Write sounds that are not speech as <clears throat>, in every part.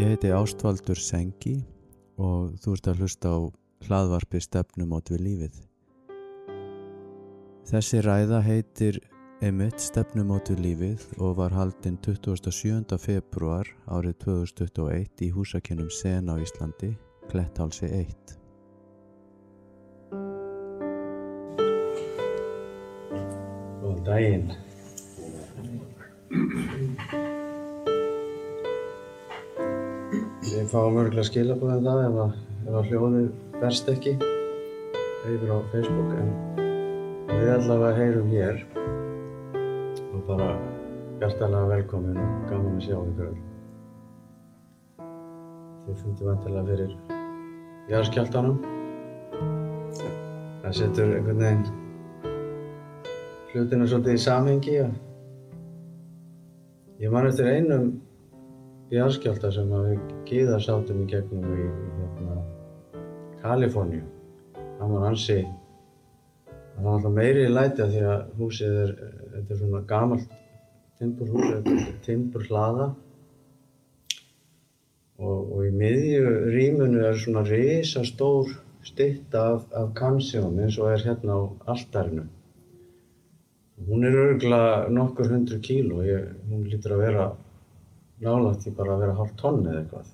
Ég heiti Ástvaldur Sengi og þú ert að hlusta á hlaðvarpi stefnumót við lífið. Þessi ræða heitir Emitt stefnumót við lífið og var haldinn 27. februar árið 2021 í húsakinnum Sen á Íslandi, Kletthálsi 1. Góðan daginn. Fáum örgulega skilabóðið það ef að, að hljóðið berst ekki yfir á Facebook en við allavega heyrum hér og bara hjartalega velkomin og gaman að sjá ykkur. Þið fundið vantilega fyrir jarðskjáltanum. Það setur einhvern veginn hlutina svolítið í samhengi að ég man eftir einum jarðskjálta sem að við Gíða sátum í gegnum í, hérna, Kaliforníu. Það var ansi, það var alltaf meiri í læti að því að húsið er, þetta er svona gamalt timburhús, þetta er timburhlaða og, og í miðju rýmunu er svona risastór stytta af, af kansjón eins og er hérna á altarinu. Hún er örgulega nokkur hundru kíló, ég, hún lítur að vera nálægt því bara að vera hálf tonn eða eitthvað.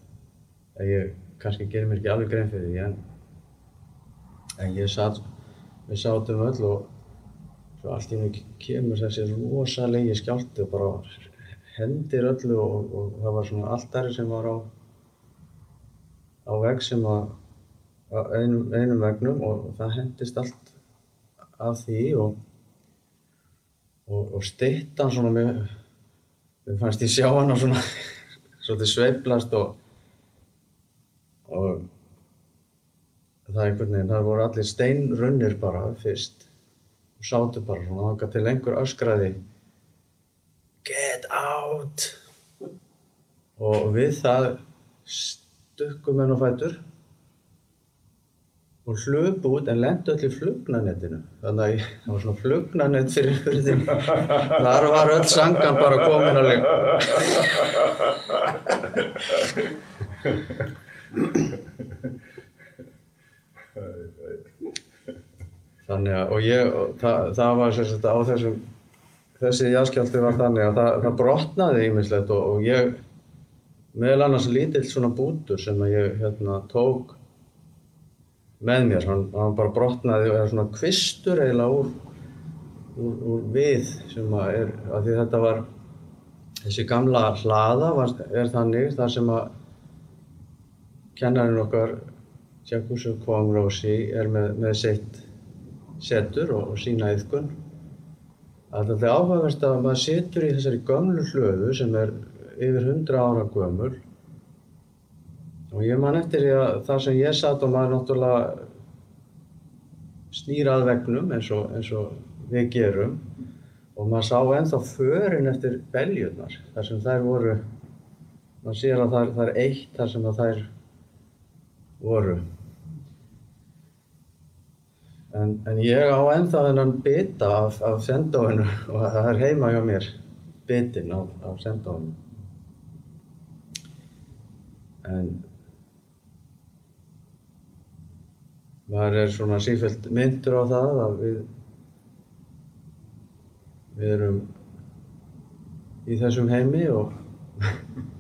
Ég kannski gerir mér ekki alveg grein fyrir því en, en ég satt, við sátum öll og svo allt í mjög kemur þessi rosalegi skjálti og bara hendir öllu og, og það var svona altari sem var á, á vegg sem að, á einum, einum vegnum og það hendist allt af því og og, og styttan svona með, við fannst ég sjá hana svona <laughs> svolítið sveiflast og og það er einhvern veginn, það voru allir steinrunnir bara fyrst og sátu bara svona þangað til einhver öskraði Get out! Og við það stukkum henn á fætur og hlupu út en lendu öll í flugnanettinu. Þannig að það var svona flugnanett fyrir hurðinu. Þar var öll sangan bara komin að leik. Þannig að, og ég, og það, það var sagt á þessum, þessi jaskjálti var þannig að það, það brotnaði ímislegt og, og ég, meðal annars lítill svona bútur sem að ég hérna tók með mér, hann, hann bara brotnaði og er svona kvistur eiginlega úr, úr, úr við sem að er, að því þetta var, þessi gamla hlaða var, er þannig þar sem að kennarinn okkar, Tjakusu Kwong Rosi, er með, með sitt setur og, og sína yðkun. Það er alltaf áhugavert að maður situr í þessari gömlu hlöðu sem er yfir 100 ára gömul og ég man eftir því að það sem ég satt og maður náttúrulega snýr að vegnum eins og, eins og við gerum. Og maður sá ennþá förin eftir beljurnar þar sem þær voru. Maður sér að það, er eitt þar sem þær voru. En, en ég á ennþá þennan bita af, af sendóinu <laughs> og það er heima hjá mér bitin af, af sendóinu. En maður er svona sífælt myndur á það að við við erum í þessum heimi og <laughs>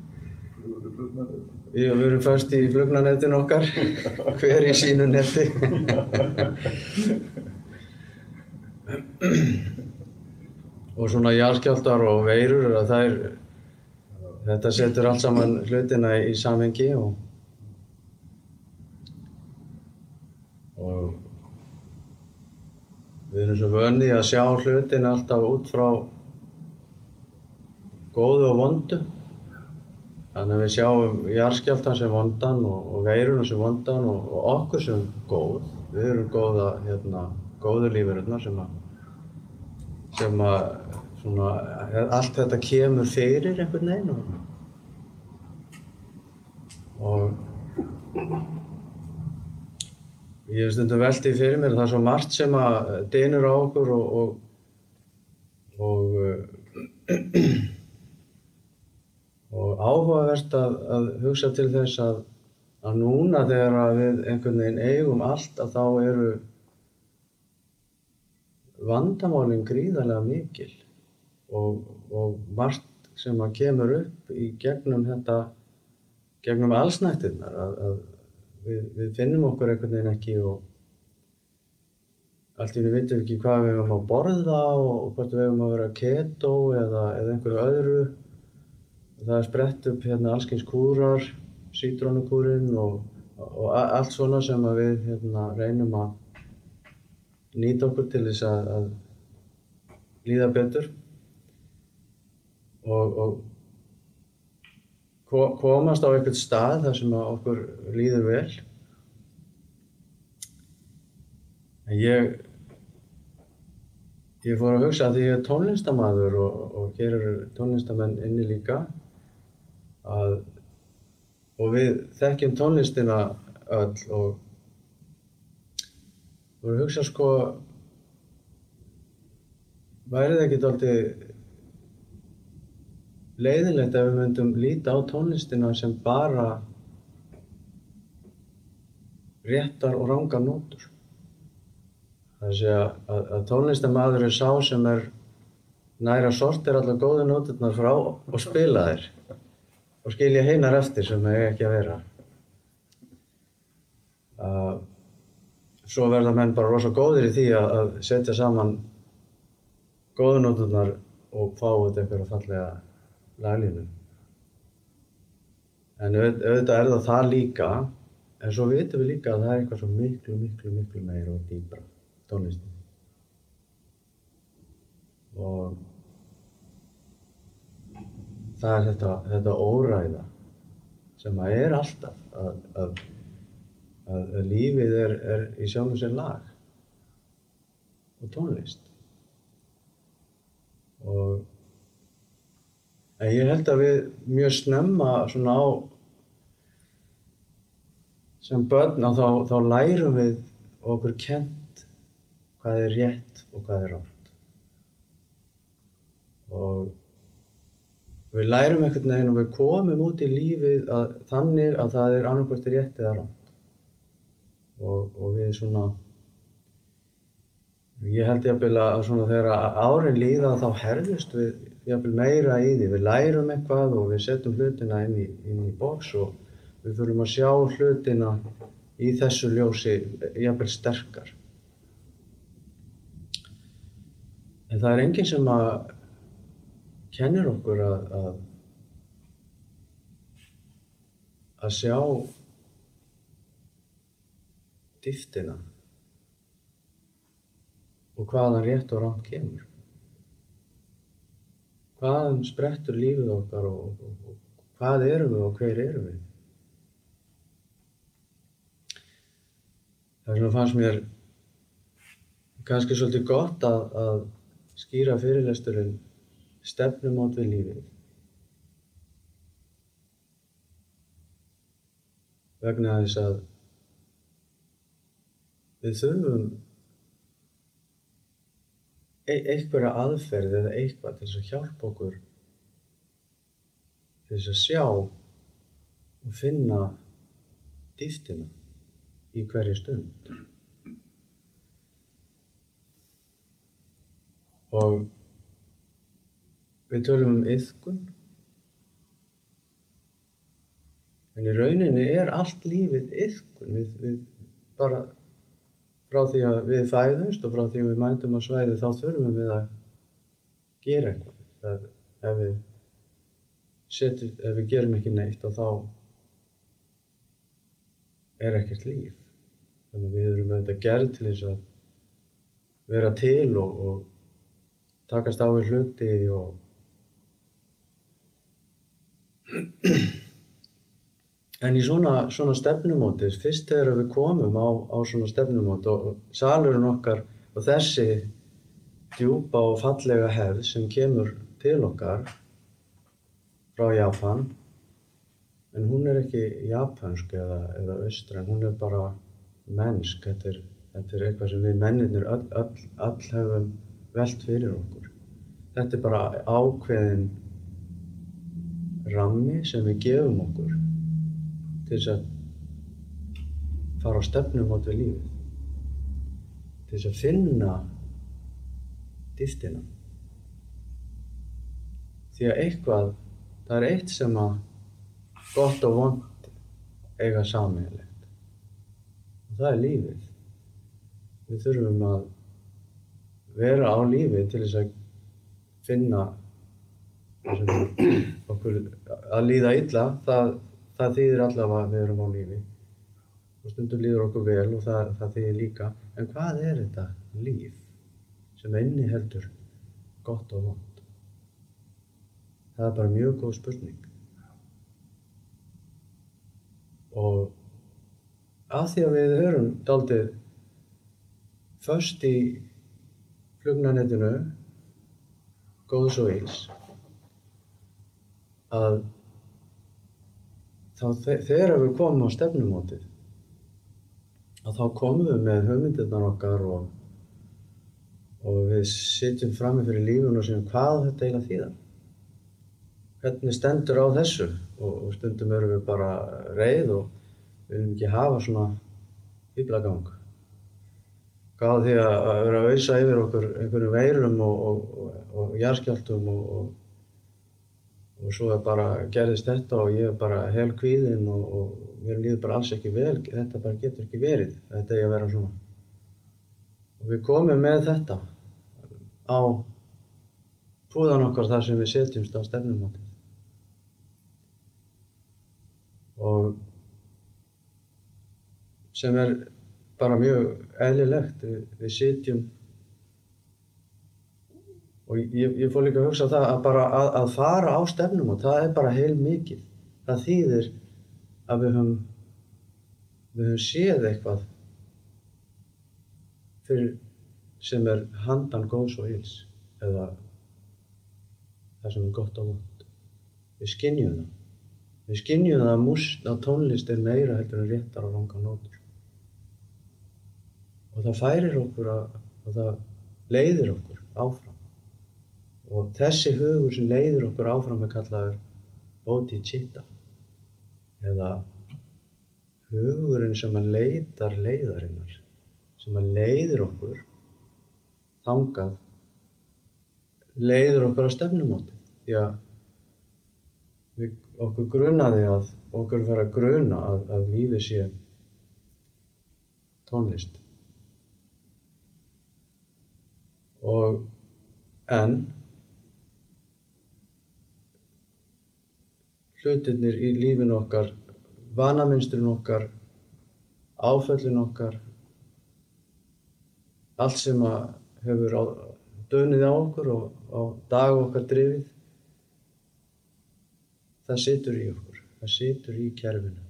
við, erum fast í flugnanetin okkar <laughs> hver í sínu neti. <laughs> Og svona jarðskjálftar og veirur að það er þetta setur allt saman hlutina í samhengi og við erum svo vöndi að sjá hlutin alltaf út frá góðu og vondu. Þannig að við sjáum jarðskjálftan sem vondan og, og veiruna sem vondan og, og okkur sem góð. Við erum góða hérna, góðu lífurinn sem að sem að svona, allt þetta kemur fyrir einhvern veginn og, og ég hef stundum veldið fyrir mér það er svo margt sem að dynur á okkur og og, og, <clears throat> Og áhugavert að, að hugsa til þess að, að núna þegar að við einhvern veginn eigum allt að þá eru vandamálinn gríðarlega mikil og, og margt sem að kemur upp í gegnum þetta, gegnum allsnættirnar að, að við, við finnum okkur einhvern veginn ekki og allt í henni vitum við ekki hvað við hefum að borða og hvort við hefum að vera keto eða, eða einhverju öðru. Það er sprett upp hérna allskyns kúrar, sítrónukúrin og, og allt svona sem við hérna, reynum að nýta okkur til þess að, að líða betur og, og komast á einhvern stað þar sem okkur líður vel. En ég, ég fór að hugsa að því ég er tónlistamæður og, og hér eru tónlistamenn inni líka að, og við þekkjum tónlistina öll og fór að hugsa sko væri það ekki dálítið leiðinlegt ef við myndum líta á tónlistina sem bara réttar og rangar nótur. Sé að, að, að tónlistamæður er sá sem er næra sortir allar góðu nóturnar frá og spila þær og skilja heinar eftir sem það ekki að vera. Uh, svo verða menn bara rosa góðir í því að, að setja saman góðu nóturnar og fá út einhverja fallega laglínu. En auð- auðvitað er það það líka, en svo vitum við líka að það er eitthvað svo miklu, miklu, miklu meira og dýbra tónlistin. Og það er þetta, þetta óræða sem að er alltaf að, að, að, að lífið er, er í sjálfum sér lag og tónlist. Og En ég held að við mjög snemma svona á sem börn að þá, þá lærum við okkur kent hvað er rétt og hvað er rátt. Og við lærum einhvern veginn og við komum út í lífið að, þannig að það er annarkvæmt rétt eða rátt. Og, og við svona Ég held jafnvel að svona þegar árin líða þá herðust við jafnvel meira í því. Við lærum eitthvað og við setjum hlutina inn í, í boks og við þurfum að sjá hlutina í þessu ljósi jafnvel sterkar. En það er enginn sem að kennir okkur að, að, að sjá dýftina og hvaðan rétt og rátt kemur. Hvaðan sprettur lífið okkar og, og, og, og hvað erum við og hver erum við? Það fannst mér kannski svolítið gott að, að skýra fyrirlesturinn stefnumót við lífið. Vegna þess að við þurfum einhverja aðferð eða eitthvað til þess að hjálpa okkur til þess að sjá og finna dýftina í hverju stund. Og við tölum um yðkun, en í rauninni er allt lífið yðkun. Við, við bara frá því að við fæðumst og frá því að við mætum á svæði þá þurfum við að gera eitthvað. Það, ef, við setjum, ef við gerum ekki neitt og þá er ekkert líf. Þannig að við erum auðvitað gerð til þess að vera til og, og takast á við hluti og <clears throat> En í svona, svona stefnumóti, fyrst þegar við komum á, á svona stefnumóti og salurinn okkar og þessi djúpa og fallega hefð sem kemur til okkar frá Japan, en hún er ekki japansk eða, eða austræn, hún er bara mennsk, þetta er, þetta er eitthvað sem við mennirnir öll, öll, öll hefum velt fyrir okkur. Þetta er bara ákveðin rammi sem við gefum okkur til þess að fara á stefnumót við lífið. Til þess að finna dýftina. Því að eitthvað, það er eitt sem að gott og vond eiga sammeilegt. Og það er lífið. Við þurfum að vera á lífi til þess að finna okkur að líða illa, það, það þýðir allavega að við erum á lífi. Og stundum líður okkur vel og það, það þýðir líka. En hvað er þetta líf sem einni heldur gott og vond það er bara mjög góð spurning. Og að því að við erum daldið först í flugnanetinu góðs og eils að þá þegar við komum á stefnumótið að þá komum við með hugmyndirnar okkar og, og við sitjum fram með fyrir lífun og segjum hvað þetta eiginlega þýðar hvernig stendur á þessu? Og, og stundum erum við bara reið og viljum ekki hafa svona fýblagang gáð því að vera að auðsa yfir okkur einhverju veirum og, og jarskjáltum og og svo er bara gerðist þetta og ég er bara hel kvíðinn og, og mér líður bara alls ekki vel, þetta bara getur ekki verið, þetta er að vera svona. Og við komum með þetta á púðan okkar þar sem við setjumst á stefnumótið. Og sem er bara mjög eðlilegt, við, við setjum og ég, ég fór líka að hugsa það að bara að, að fara á stefnum og það er bara heil mikið. Það þýðir að við höfum við höfum séð eitthvað fyrir sem er handan góðs og hils eða það sem er gott og vond við skinnjum það. Við skinnjum það að múst á tónlist er meira heldur en réttar og langa nótur. Og það færir okkur að, og það leiðir okkur áfram og þessi hugur sem leiður okkur áfram er kallaður bodhicitta eða hugurinn sem að leitar leiðarinnar sem að leiður okkur þangað leiður okkur á stefnumóti. Því að við, okkur grunaði að okkur vera að gruna að, að lífið sé tónlist. Og en hlutirnir í lífinu okkar, vanaminsturinn okkar, áföllin okkar, allt sem hefur á, dönið á okkur og á dag okkar drifið, það situr í okkur, það situr í kerfinu.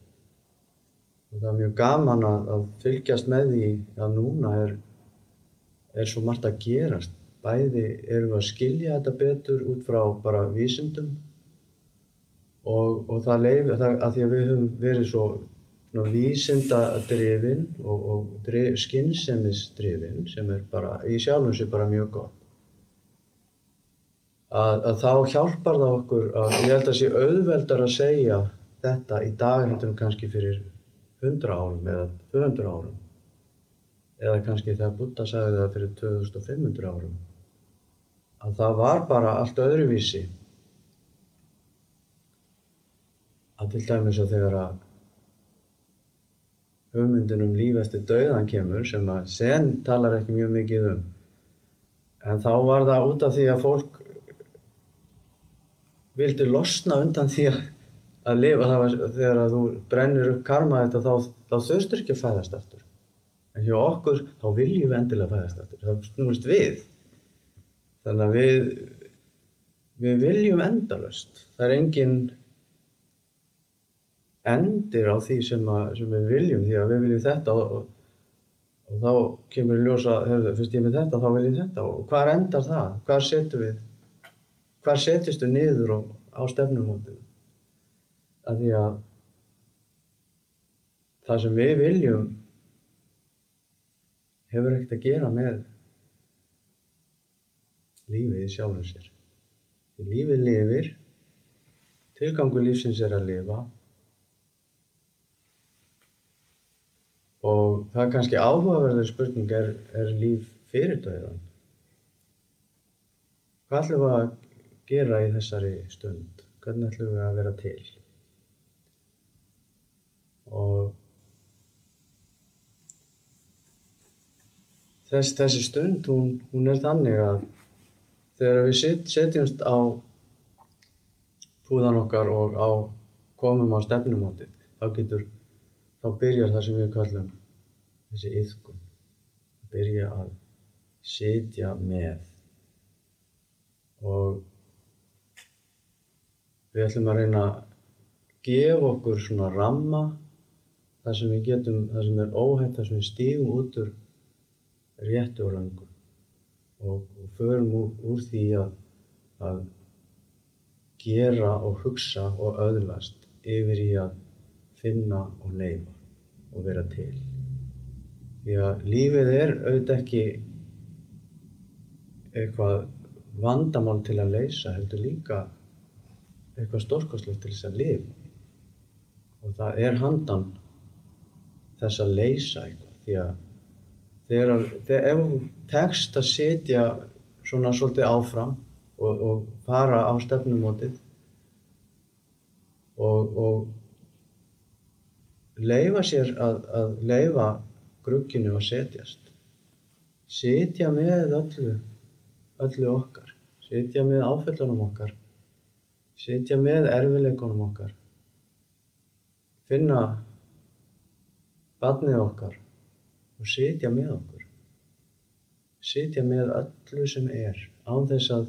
Og það er mjög gaman að, að fylgjast með því að núna er, er svo margt að gerast. Bæði erum við að skilja þetta betur út frá bara vísundum og, og það leif, að því að við höfum verið svo vísindadrifin og, og skynnsemisdrifin sem er bara í sjálfum sér bara mjög gott. Að, að þá hjálpar það okkur að ég held að sé auðveldar að segja þetta í dag hendur kannski fyrir 100 árum eða 200 árum. Eða kannski þegar Buddha sagði það fyrir 2500 árum. Að það var bara allt öðruvísi að til dæmis að þegar að hugmyndin um líf eftir dauðan kemur sem að sen talar ekki mjög mikið um en þá var það út af því að fólk vildi losna undan því að, að lifa. Var, þegar að þú brennir upp karma þetta þá, þá þurftur ekki að fæðast aftur. En hjá okkur þá viljum við endilega fæðast aftur. Það snúist við. Þannig að við við viljum endalust það er engin endir á því sem, að, sem við viljum því að við viljum þetta og, og, þá kemur í ljósa fyrst ég með þetta þá vil ég þetta og hvað endar það? Hvað setur við? Hvað setjast við niður á, á stefnumótinu? Að því að það sem við viljum hefur ekkert að gera með lífið í sjálfum sér. Lífið lifir tilgangu lífsins er að lifa og það er kannski áhugaverður spurning er, er líf fyrir döðan hvað ætlum við að gera í þessari stund? Hvernig ætlum við að vera til? Og þess, þessi stund hún, hún er þannig að þegar við set, setjumst á púðan okkar og á komum á stefnumótið þá getur þá byrjar það sem við kallum þessi yðkun byrja að sitja með. Og við ætlum að reyna að gefa okkur svona ramma þar sem við getum, þar sem er óhætt þar sem við stígum út úr réttu og röngu. Og, og förum úr, úr því að, að gera og hugsa og öðlast yfir í að finna og leifa og vera til. Því að lífið er auðvitað ekki eitthvað vandamál til að leysa, heldur líka eitthvað stórkostlegt til þess að lifa. Og það er handan þess að leysa eitthvað. Því að þegar, þegar ef þú tekst að setja svona svolítið áfram og, og fara á stefnumótið og, og leifa sér að, að leifa grugginu að setjast. Setja með öllu, öllu okkar, setja með áföllunum okkar, setja með erfileikunum okkar, finna barnið okkar og setja með okkur. Setja með öllu sem er, án þess að,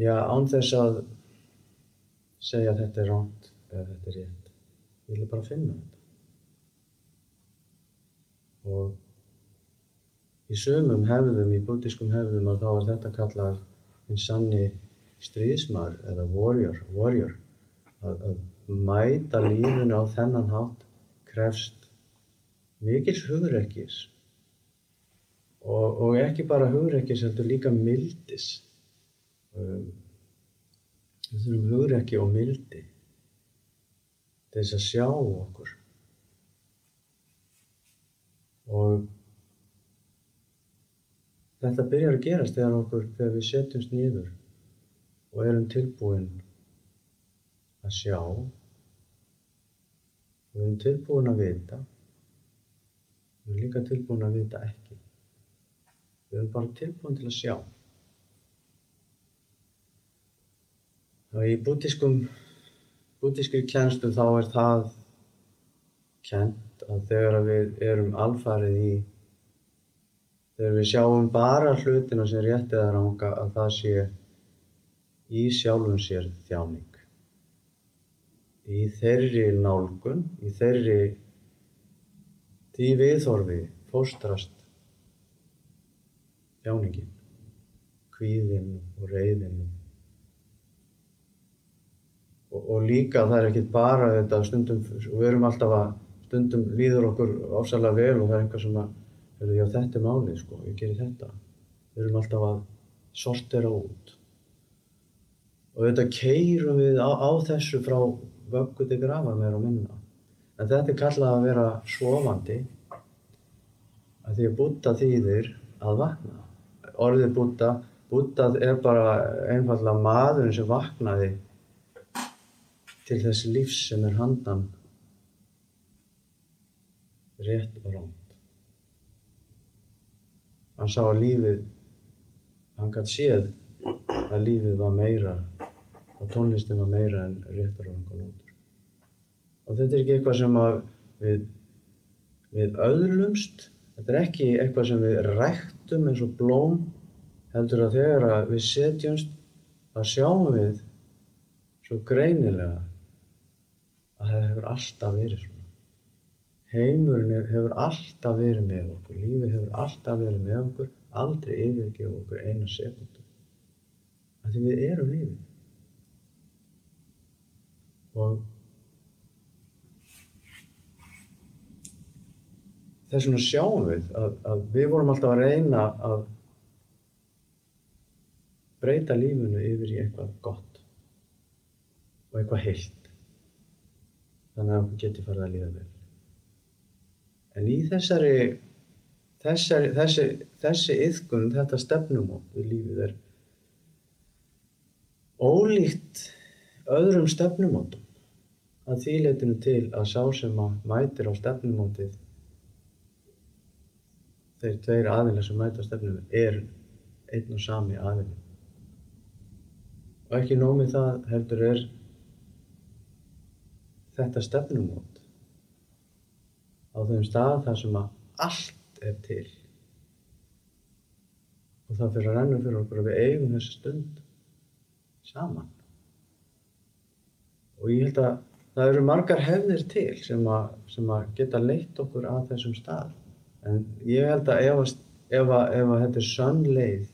já, án þess að segja þetta er ránt eða þetta er rétt. Ég vil bara finna þetta. Og í sömum hefðum, í bútískum hefðum, þá er þetta kallað einn sanni stríðsmar eða warrior, warrior. Að, að mæta lífunu á þennan hátt krefst mikils hugrekkis og, og ekki bara hugrekkis, heldur líka mildis. Um, við þurfum hugrekki og mildi til þess að sjá okkur. Og þetta byrjar að gerast þegar, okkur, þegar við setjumst nýður og erum tilbúin að sjá. Við erum tilbúin að vita. Við erum líka tilbúin að vita ekki. Við erum bara tilbúin til að sjá. Og í bútískum bútískri kjænstu þá er það kjent að þegar við erum alfarið í þegar við sjáum bara hlutina sem réttið er ánga að það sé í sjálfum sér þjáning. Í þeirri nálgun í þeirri því viðhorfi fóstrast þjáningin kvíðin og reyðin og, og líka það er ekkert bara þetta stundum, við erum alltaf að stundum líður okkur ofsalega vel og það er eitthvað sem að, já þetta er málið sko, ég gerir þetta. Við erum alltaf að sortera út. Og þetta keirum við á, á þessu frá vöggu til grafa meira og minna. En þetta er kallað að vera sofandi, að því að búta þýðir að vakna. Orðið búta, bútað er bara einfallega maðurinn sem vaknaði til þess lífs sem er handan rétt og ránt. Hann sá að lífið, hann gæti séð að lífið var meira og tónlistin var meira en rétt og ránt og nótur. Og þetta er ekki eitthvað sem við, við öðlumst, þetta er ekki eitthvað sem við ræktum eins og blóm, heldur að þegar við setjumst að sjáum við svo greinilega að það hefur alltaf verið svona. Heimurinn hefur alltaf verið með okkur, lífið hefur alltaf verið með okkur, aldrei yfirgefa okkur eina sekundu. Því við erum lífið. Og þess vegna sjáum við að, að við vorum alltaf að reyna að breyta lífinu yfir í eitthvað gott. og eitthvað heilt. Þannig að okkur geti farið að líða vel. En í þessari, þessari, þessi, þessi yðkun, þetta stefnumót við lífið er ólíkt öðrum stefnumótum að því leytinu til að sá sem að mætir á stefnumótið þeir tveir aðilar sem mæta á stefnumótið er einn og sami aðilin. Og ekki nómið það heldur er þetta stefnumót á þeim stað þar sem að allt er til. Og það fyrir að renna fyrir okkur að við eigum þessa stund saman. Og ég held að það eru margar hefðir til sem að, sem að geta leitt okkur að þessum stað. En ég held að ef, ef, ef að þetta er sönn leið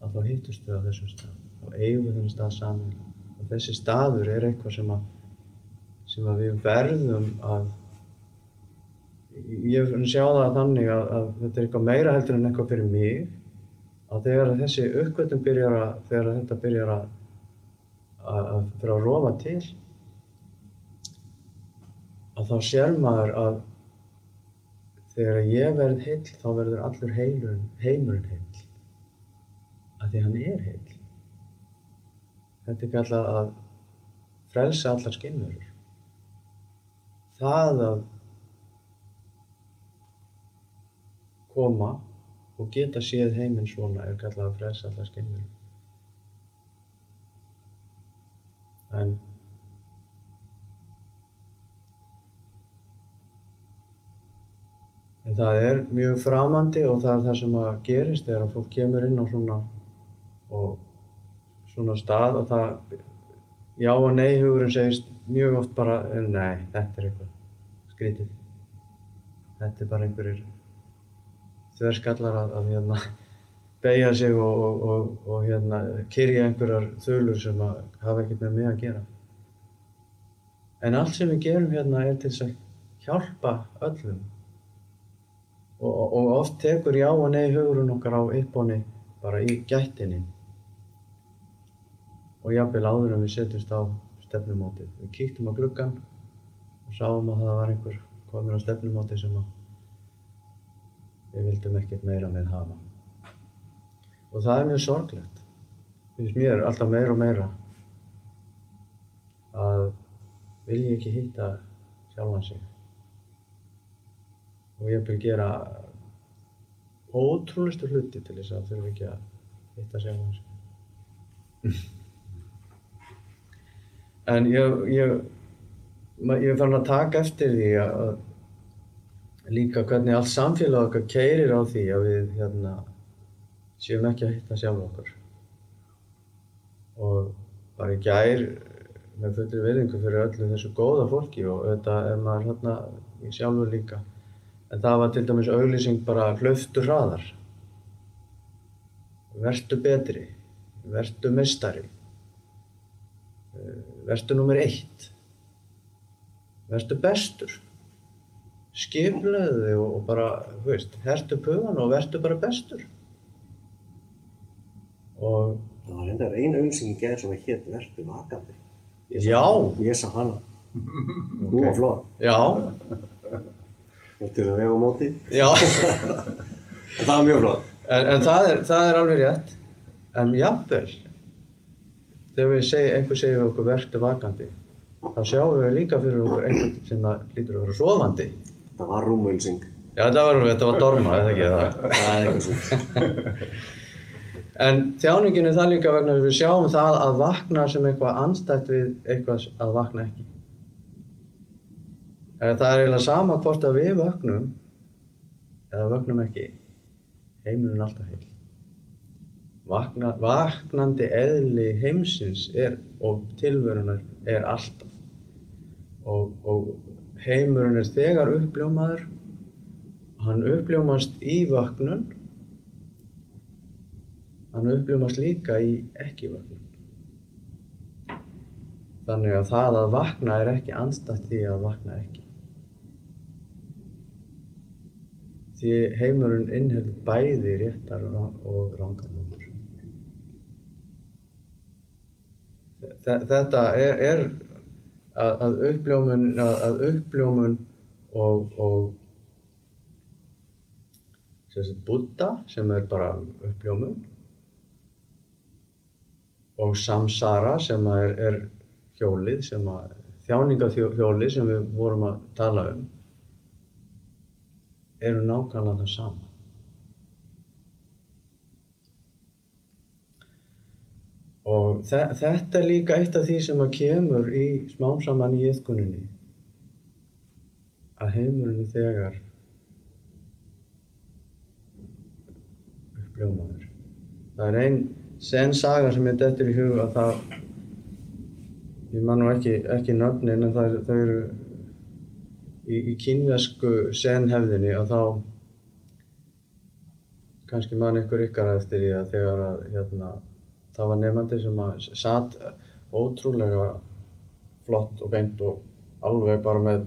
að þá hittust við á þessum stað. Og eigum við þennan stað saman og þessi staður er eitthvað sem að sem að við verðum að ég sjá það þannig að, að þetta er eitthvað meira heldur en eitthvað fyrir mig að þegar þessi uppgötum byrjar að þegar þetta byrjar að að, fyrir að rofa til að þá sér maður að þegar ég verð heill þá verður allur heilurinn, heimurinn heill að því hann er heill. Þetta er kallað að frelsa allar skinnverður það að koma og geta séð heiminn svona er kallað að frelsa allar skinnverður en en það er mjög framandi og það er það sem að gerist þegar að fólk kemur inn á svona svona stað og það já og nei hugurinn segist mjög oft bara nei, þetta er eitthvað skrítið. Þetta er bara einhverjir þverskallar að, að hérna beigja sig og, og, og, og hérna kyrja einhverjar þulur sem að hafa ekkert með mig að gera. En allt sem við gerum hérna er til að hjálpa öllum. Og oft tekur já og nei hugurinn okkar á uppbóni bara í gættinni. Og jafnvel áður en við setjumst á stefnumótið. Við kíktum á gluggan og sáum að það var einhver komin á stefnumótið sem við vildum ekkert meira með hafa. Og það er mjög sorglegt. Finnst mér alltaf meira og meira að vilja ekki hitta sjálfan sig. Og ég vil gera ótrúlistu hluti til þess að þurfa ekki að hitta sjálfan sig. <laughs> En ég, ég, ég farin að taka eftir því að líka hvernig allt samfélag okkar keirir á því að við hérna, séum ekki að hitta sjálf okkur. Og bara í gær með fullri viðingu fyrir öllu þessu góða fólki og þetta er maður hérna í sjálfur líka. En það var til dæmis auglýsing bara hlöftu hraðar. Vertu betri, vertu mistari verstu nummer eitt verstu bestur skipleðu og bara, þú veist, hertu pugan og vertu bara bestur og Það var reyndar einu auðvilsing í gerð sem að hétt vertu vakandi. Já, Ég sá hana. Hún var flott. já, Til að vega á móti. já <laughs> það var mjög flott. en, en það, er, það er alveg rétt en jafnvel þegar við segi, einhver segir okkur vertu vakandi þá sjáum við líka fyrir okkur einhvern sem lítur að vera sofandi Það var rúmauðvilsing. já, þetta var, þetta var dorma, eða ekki það Það er eitthvað svona. <laughs> En þjáningin er það líka vegna að við sjáum það að vakna sem eitthvað anstætt við eitthvað að vakna ekki. En það er eiginlega sama hvort að við vöknum eða vöknum ekki. Heimurinn er alltaf heil. Vakna, vaknandi eðli heimsins er, og tilverunar er alltaf. Og, og heimurinn er þegar uppljómaður. Hann uppljómast í vöknun hann upplifast líka í ekki vöknum. Þannig að það að vakna er ekki andstætt því að vakna ekki. Því heimurinn innheldur bæði réttar og þe- þetta er, er að, að uppljómun, að, að uppljómun og, og sem sagt Buddha sem er bara uppljómun og samsara sem er, er hjólið sem að þjáningahjólið sem við vorum að tala um eru nákvæmlega það sama. Og þe þetta er líka eitt af því sem að kemur í smám saman í yðkuninni að heimurinn er þegar uppljómaður. Það er einn senn saga sem ég dettur í hug að það ég man nú ekki, ekki nöfnin en það, það eru í, í kínvesku senhefðinni og þá kannski man ykkur ykkar eftir því að þegar að hérna, það var nefandi sem að satt ótrúlega flott og beint og alveg bara með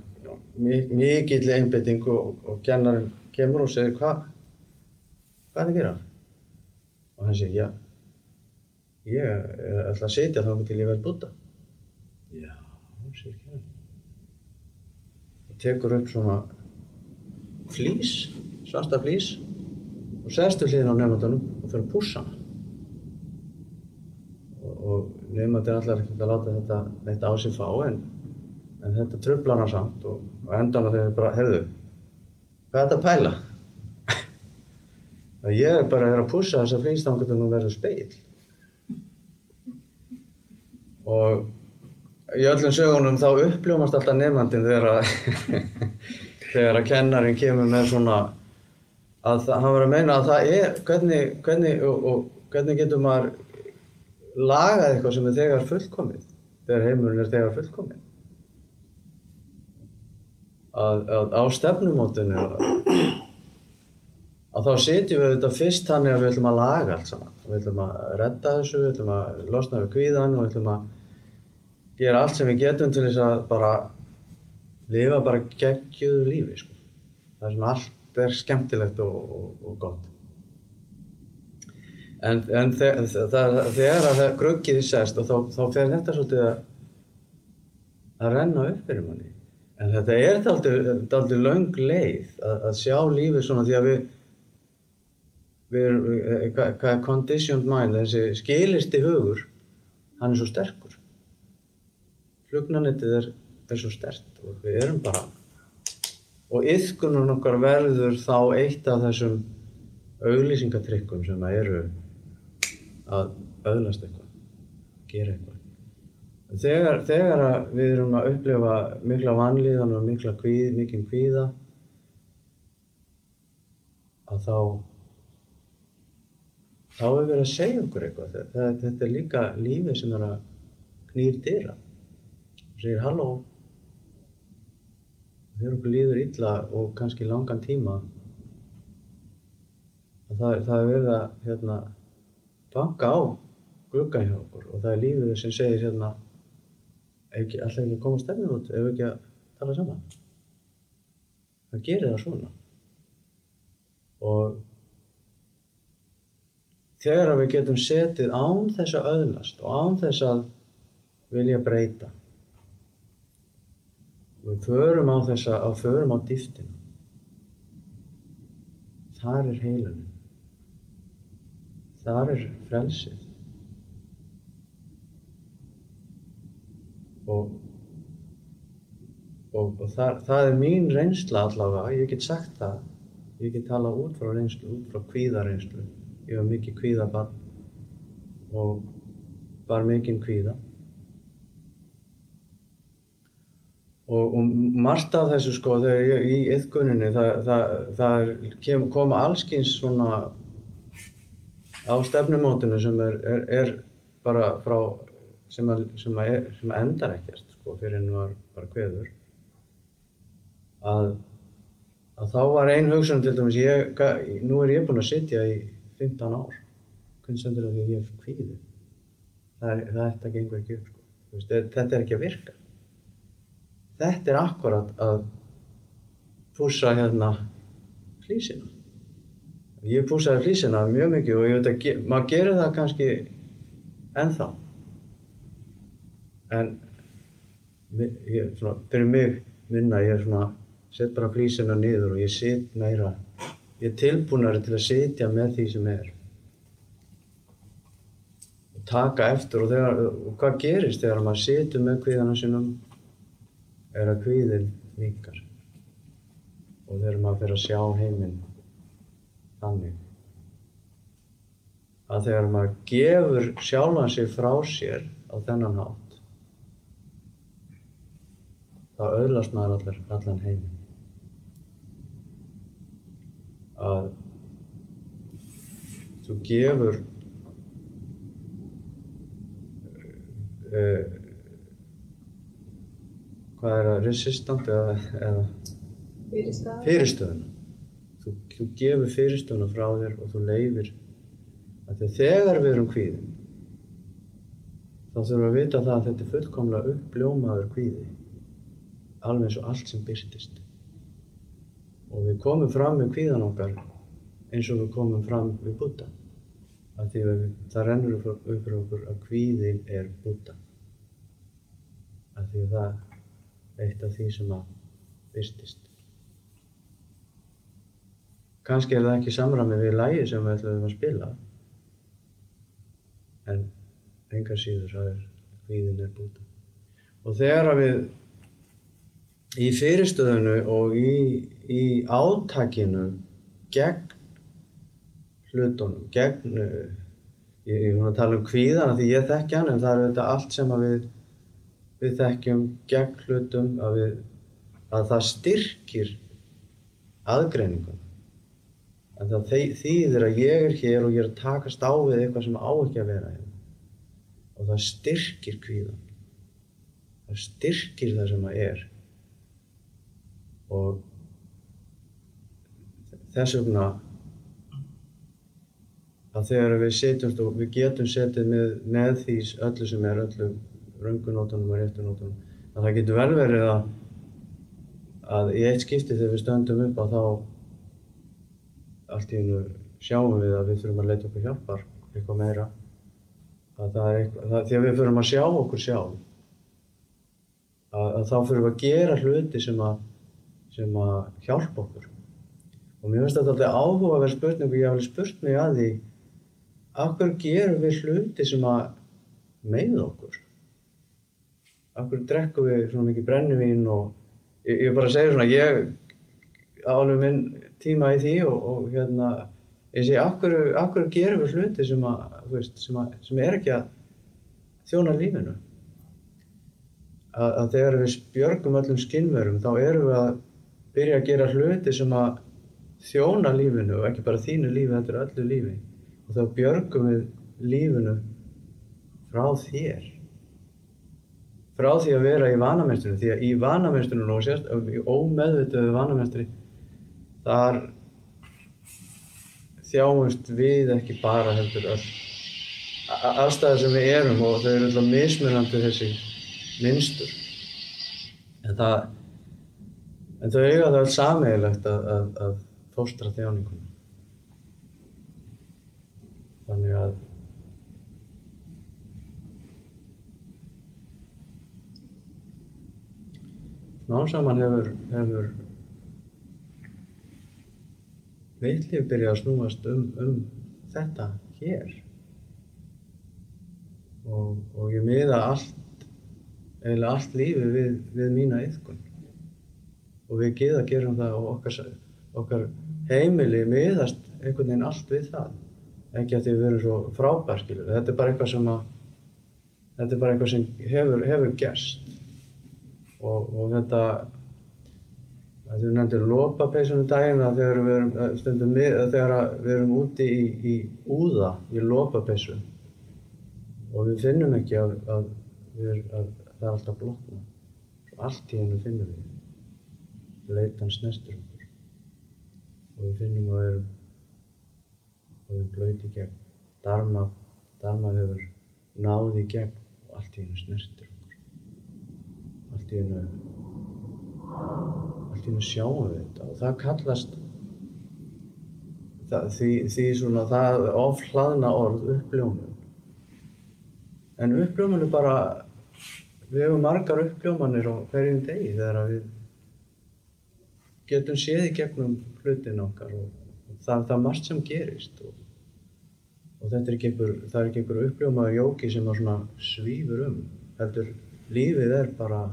mik mikill einbytting og, og kennarinn kemur og segir hvað hvað er það að gera? og hann segir já ég ætla að setja þá til ég verð Buddha já, segir kennarinn og tekur upp svona flís, svarta flís og sestu hliðin á nefndanum og fyrir að pússa hana og, nefndin allar ekki að láta þetta neitt á sig fá en, en þetta tröflar hann samt og, og endan að þeir bara, heyrðu hvað er þetta að pæla? <laughs> að ég er bara að pússa þessa flís þá getur hún verið speil og í öllum sögunum þá uppljómast alltaf nefndin þegar að <laughs> þegar að kennarinn kemur með svona að það, hann var að meina að það er hvernig, hvernig, og, og hvernig getur maður lagað eitthvað sem er þegar fullkomið þegar heimurinn er þegar fullkomið. Að, að á stefnumótinu að, að þá setjum við þetta fyrst þannig að við ætlum að laga allt saman. Við ætlum að redda þessu, við ætlum að losna við kvíðan og við ætlum að gera allt sem við getum til þess að bara lifa bara geggjuðu lífi sko. það sem allt er skemmtilegt og, og, og gott en, en þegar að það gruggið sest og þá, þá fer þetta svolítið að að renna upp fyrir manni. En þetta er aldrei löng leið að, að sjá lífið svona því að við við erum, hvað hva er conditioned mind, þessi skilisti hugur hann er svo sterkur. Flugnanettið er, er svo stert og við erum bara og yfkunum okkar verður þá eitt af þessum auglýsingatrykkum sem að eru að öðlast eitthvað, gera eitthvað. Þegar, þegar við erum að upplifa mikla vanlíðan og mikla kvíð, mikinn kvíða að þá þá er verið að segja okkur eitthvað. Þetta, þetta er líka lífið sem er að knýr dýra og segir halló þegar okkur líður illa og kannski langan tíma það, það er verið að hérna, banka á gluggan hjá okkur og það er lífið sem segir hérna ekki, alltaf ekki að koma stefnir út? Ef ekki að tala saman? Það gerir það svona. Og þegar við getum setið án þess að öðlast og án þess að vilja breyta við förum á þessa, á förum á dýftinu þar er heilunin þar er frelsið. Og og, og það, það er mín reynsla allavega, ég get sagt það. Ég get tala út frá reynslu út frá kvíðareynslu. Ég var mikið kvíðabann og var mikinn kvíða. Og, og margt af þessu sko þegar ég í yðkuninni það, það, það koma allskins svona á stefnumótinu sem er, er, er bara frá sem, að, sem, að er, sem að endar ekkert sko fyrir henni var bara kveður að, að þá var ein hugsun til dæmis ég, nú er ég búinn að sitja í 15 ár hvernig sendur það því ég er kvíðið það, þetta gengur ekki upp sko. veist, þetta er ekki að virka þetta er akkurat að púsa hérna flísina. Ég púsaði flísina mjög mikið og ég veit að ge maður gerir það kannski ennþá. En ég, svona, fyrir mig minna, ég er svona, set bara flísina niður og ég sit meira, ég er tilbúinari til að sitja með því sem er. Og taka eftir og, þegar, og hvað gerist þegar maður situr með kvíðana sinum er að kvíðin minkar. Og þegar maður fyrir að sjá heiminn þannig. Að þegar maður gefur sjálfan sig frá sér á þennan hátt, þá öðlast maður allar, allan heiminn. Að þú gefur uh, hvað er það, resistant eða, eða fyrirstöðuna. Þú, þú gefur fyrirstöðuna frá þér og þú leifir að þegar við erum kvíðin. Þá þurfum við að vita það að þetta er fullkomlega uppljómaður kvíði. Alveg eins og allt sem byrtist og við komum fram með kvíðan okkar eins og við komum fram við Buddha að því að það rennur upp fyrir okkur að kvíðin er Buddha að því að það er eitt af því sem að byrtist kannski er það ekki samræmi við lægi sem við ætlum að spila. En engar síður það er hvíðin er búta. Og þegar að við í fyrirstöðunu og í, í átakinu gegn hlutunum gegn uh, ég, er núna að tala um hvíðana því ég þekki hann en það er þetta allt sem að við við þekkjum gegn hlutum að, við, að það styrkir aðgreiningun en það þýðir að ég er hér og ég er að takast á við eitthvað sem á ekki að vera hérna. Og það styrkir kvíðan það styrkir það sem að er. Og þess vegna að þegar við setjumst og við getum setið með, með því öllu sem er öllu röngunótunum og réttunótunum að það getur vel verið að að í eitt skipti þegar við stöndum upp að þá allt í hennu sjáum við að við þurfum að leita okkur hjálpar eitthvað meira. Að það er eitthvað, það, því að við þurfum að sjá okkur sjálf. Að, að þá þurfum við að gera hluti sem að sem að hjálpa okkur. Og mér finnst þetta alltaf áhugaverð spurning og ég hef alveg spurt mig að því af hverju gerum við hluti sem að meiða okkur? Af hverju drekkum við svona mikið brennivín og ég, ég bara segir svona ég á alveg minn tíma í því og, og hérna ég segi af hverju gerum við hluti sem að, veist, sem, að, sem er ekki að þjóna lífinu? Að, að þegar við björgum öllum skinnverum þá erum við að byrja að gera hluti sem að þjóna lífinu og ekki bara þínu lífi, þetta er öllu lífi. Og þá björgum við lífinu frá þér. Frá því að vera í vanamesturinu því að í vanamesturinu og sérst í ómeðvituðu vanamestri þar þjáumst við ekki bara heldur öll. A- aðstæður sem við erum og þau eru alltaf mismunandi þessi minnstur en það en þau eiga það öll sameigilegt að, að, að fóstra þjáninguna. Þannig að smá saman hefur hefur veitlíf byrjað að snúast um, um þetta hér. Og, og ég miða allt eiginlega allt lífið við, við mína yðkun og við geða gerum það og okkar, okkar heimili miðast einhvern veginn allt við það. Ekki að því við erum svo frábær þetta er bara eitthvað sem að þetta er bara eitthvað sem hefur, hefur gerst. Og, og þetta þú nefndir lopapeysunum daginn að þegar við erum að stundum að þegar að við erum úti í, í úða í lopapeysu og við finnum ekki að, að, við, að það er alltaf blotna. Og allt í hennu finnum við leitan snestur okkur. Og við finnum að við erum við erum blöyt í gegn. Darma, darma hefur náð í gegn og allt í hennu snestur okkur. Allt í hennu allt í hennu sjáum við þetta og það kallast það, því, því svona það ofhlaðna orð uppljómun. En uppljómun er bara við hefum margar uppljómanir á hverjum degi þegar við getum séð í gegnum hlutin okkar og, það, það er margt sem gerist og, og þetta er ekki einhver, það er ekki einhver uppljómaður jóki sem svífur um heldur lífið er bara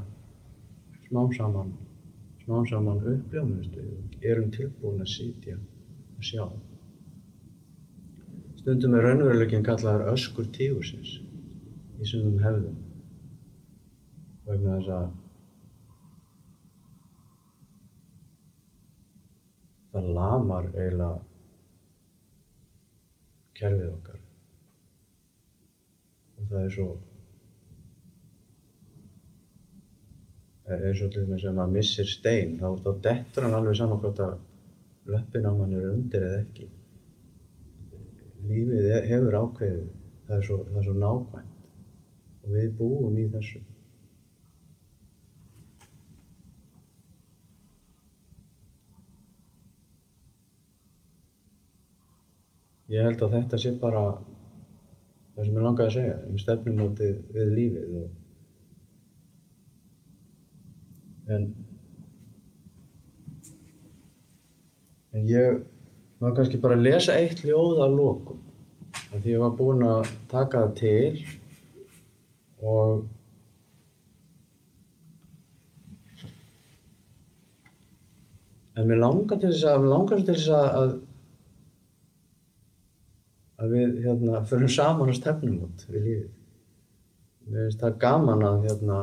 smám saman smám saman uppljómanist við erum tilbúin að sitja og sjá. Stundum er raunveruleikin kallaður öskur tígursins í sumum hefðum vegna þess að það lamar eiginlega kerfið okkar. Og það er svo er eins og til dæmis ef maður missir stein þá, þá dettur hann alveg saman hvort að löppin á mann er undir eða ekki. Lífið hefur ákveðið það er svo, það er svo nákvæmt. Og við búum í þessu. Ég held að þetta sé bara það sem ég langaði að segja um stefnumótið við lífið og en en ég maður kannski bara að lesa eitt ljóð að lókum af því ég var búinn að taka það til og en mér langar til þess að mér langar til þess að að að við hérna förum saman á stefnum út við lífið. Mér finnst það gaman að hérna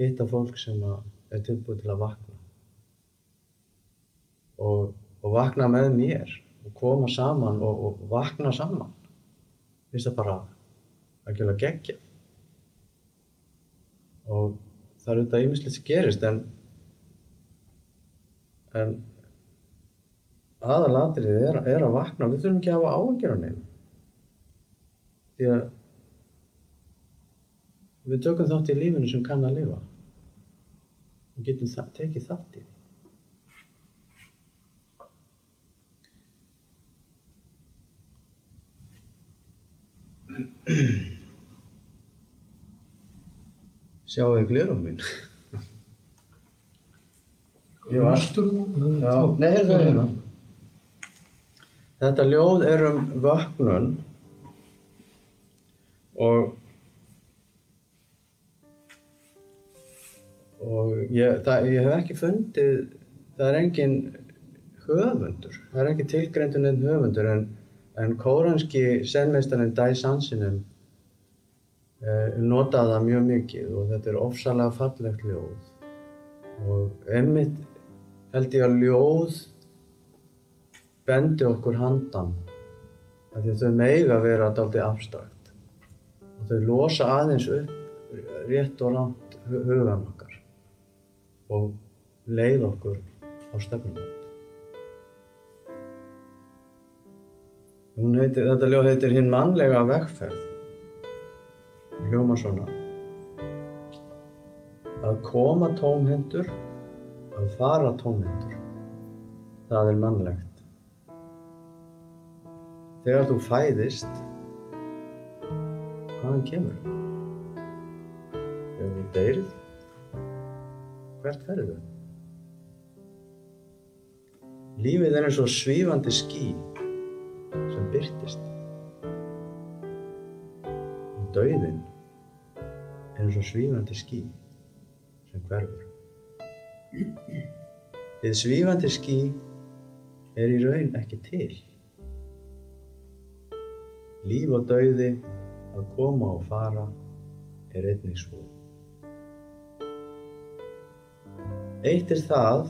hitta fólk sem að er tilbúið til að vakna. Og, og vakna með mér og koma saman og, og vakna saman. Finnst það bara að gera geggja og það er auðvitað ýmislegt sem gerist en en aðalatrið er, er að vakna. Við þurfum ekki að hafa áhengjur á nefn því að við tökum þátt í lífinu sem kann að lifa og getum það, tekið þátt í því. Sjáu þið glerum minn? Ég var Vastur þú? Já, nei, það hérna. Þetta ljóð er um vöknun og og ég, það, ég hef ekki fundið, það er engin höfundur, það er ekki tilgreindur nefn höfundur en, en kóranski senmeistarinn Dai Sansinum eh, notaði það mjög mikið og þetta er ofsalega fallegt ljóð. Og einmitt held ég að ljóð bendi okkur handan því að þau meiga vera dálítið abstrakt. Og þau losa aðeins upp rétt og langt hugan okkar og leið okkur á stefnum heitir, þetta ljóð heitir hinn mannlega vegferð. Hljóma svona. Að koma tómhendur að fara tómhendur það er mannlegt. Þegar þú fæðist hvaðan kemur? Þegar þú deyrið hvert ferðu lífið er eins og svífandi ský sem byrtist og dauðinn er eins og svífandi ský sem hverfur Þið svífandi ský er í raun ekki til. Líf og dauði að koma og fara er einnig svo. Eitt er það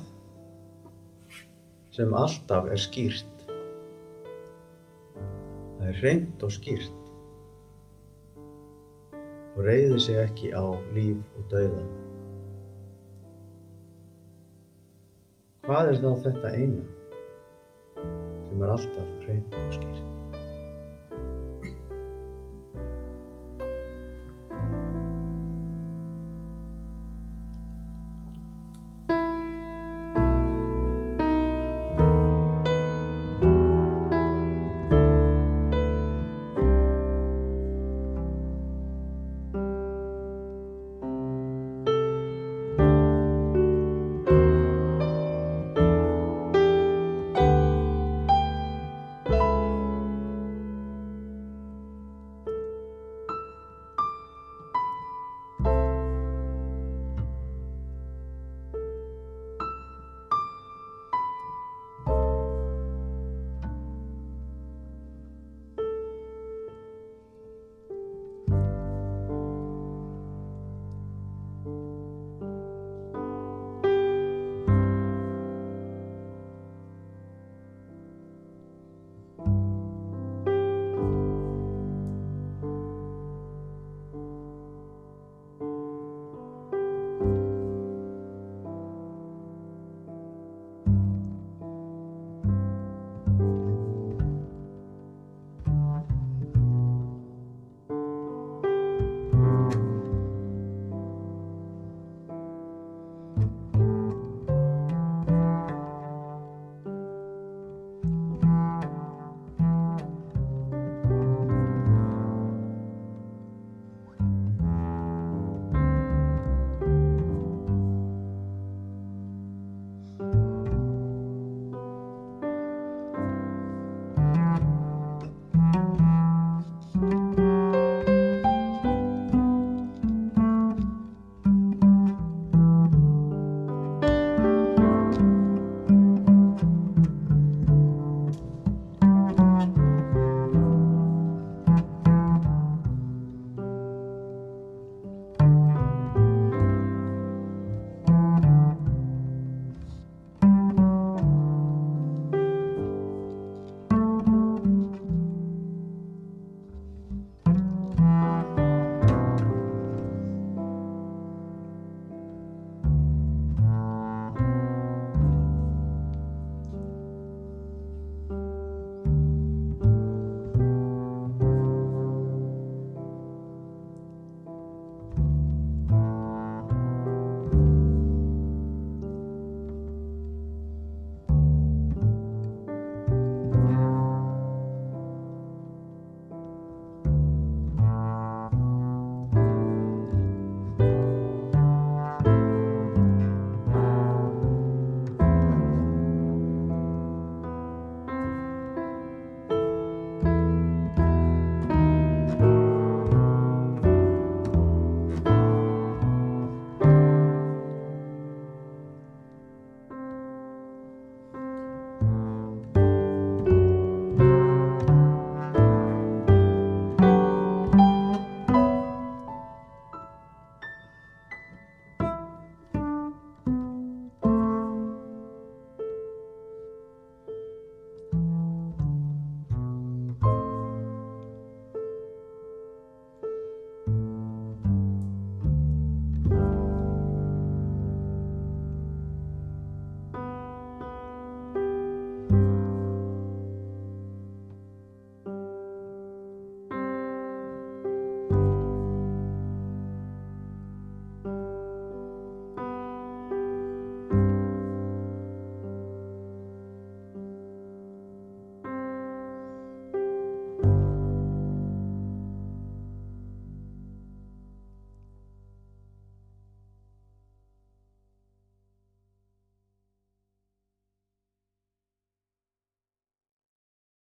sem alltaf er skýrt. Það er hreint og skýrt og reyði sig ekki á líf og dauða. Hvað er þá þetta eina sem er alltaf hreint og skýrt?